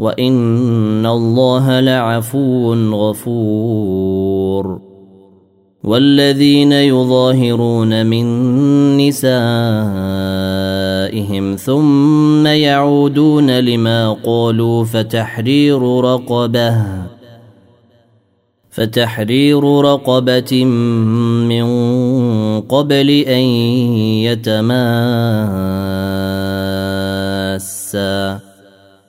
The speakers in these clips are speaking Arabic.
وإن الله لعفو غفور. والذين يظاهرون من نسائهم ثم يعودون لما قالوا فتحرير رقبة فتحرير رقبة من قبل أن يتماسا.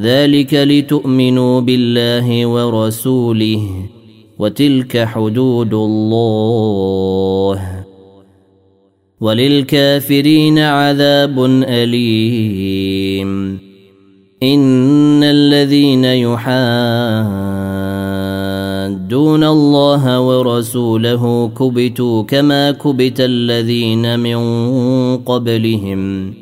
ذلك لتؤمنوا بالله ورسوله وتلك حدود الله. وللكافرين عذاب أليم. إن الذين يحادون الله ورسوله كبتوا كما كبت الذين من قبلهم.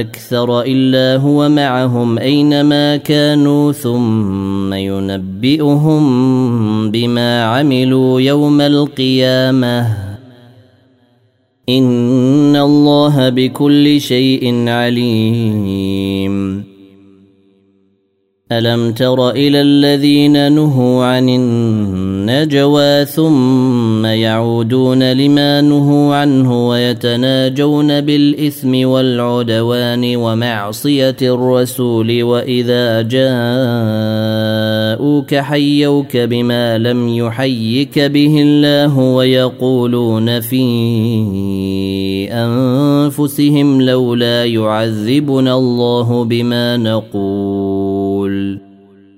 أكثر إلا هو معهم أينما كانوا ثم ينبئهم بما عملوا يوم القيامة. إن الله بكل شيء عليم. ألم تر إلى الذين نهوا عن النجوى ثم يعودون لما نهوا عنه ويتناجون بالإثم والعدوان ومعصية الرسول وإذا جاءوك حيوك بما لم يحيك به الله ويقولون في أنفسهم لولا يعذبنا الله بما نقول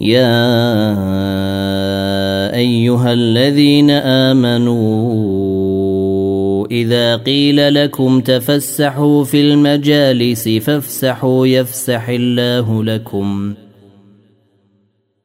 يا أيها الذين آمنوا إذا قيل لكم تفسحوا في المجالس فافسحوا يفسح الله لكم.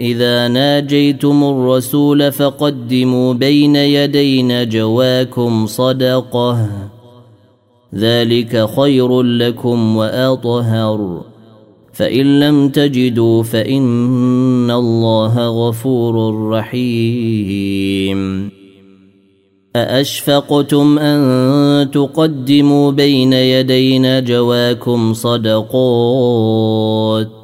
إذا ناجيتم الرسول فقدموا بين يدي نجواكم صدقة. ذلك خير لكم وأطهر. فإن لم تجدوا فإن الله غفور رحيم. أأشفقتم أن تقدموا بين يدي نجواكم صدقات؟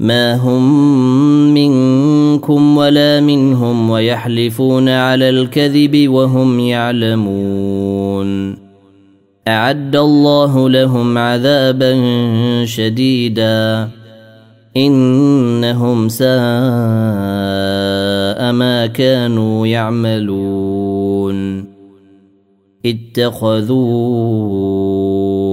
ما هم منكم ولا منهم ويحلفون على الكذب وهم يعلمون اعد الله لهم عذابا شديدا انهم ساء ما كانوا يعملون اتخذوا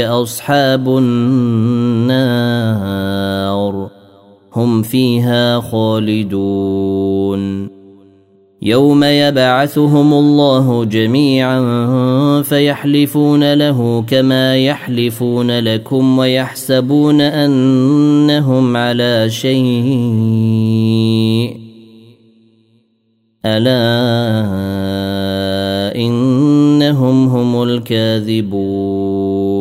أصحاب النار. هم فيها خالدون. يوم يبعثهم الله جميعا فيحلفون له كما يحلفون لكم ويحسبون أنهم على شيء. ألا إنهم هم الكاذبون.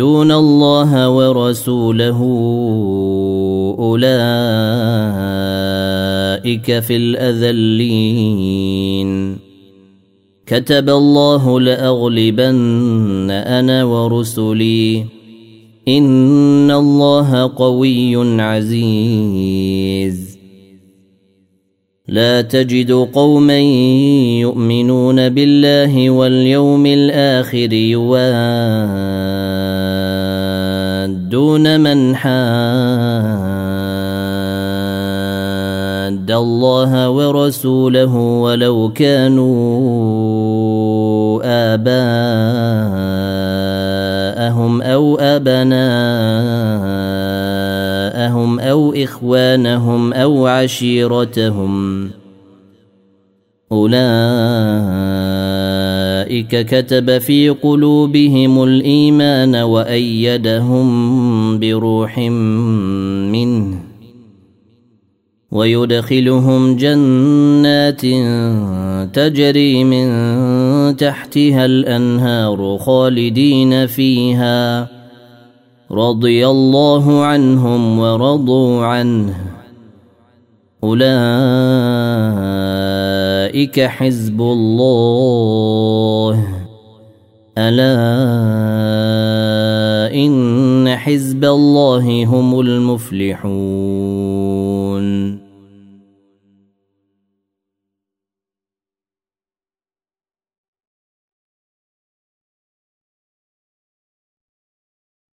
يحادون الله ورسوله اولئك في الاذلين كتب الله لاغلبن أنا ورسلي ان الله قوي عزيز لا تجد قوما يؤمنون بالله واليوم الآخر يوادون من حاد الله ورسوله ولو كانوا أو ابناءهم أبناءهم أو إخوانهم أو عشيرتهم. أولئك كتب في قلوبهم الإيمان وأيدهم بروح منه. ويدخلهم جنات تجري من تحتها الأنهار خالدين فيها. رضي الله عنهم ورضوا عنه. أولئك حزب الله. ألا إن حزب الله هم المفلحون.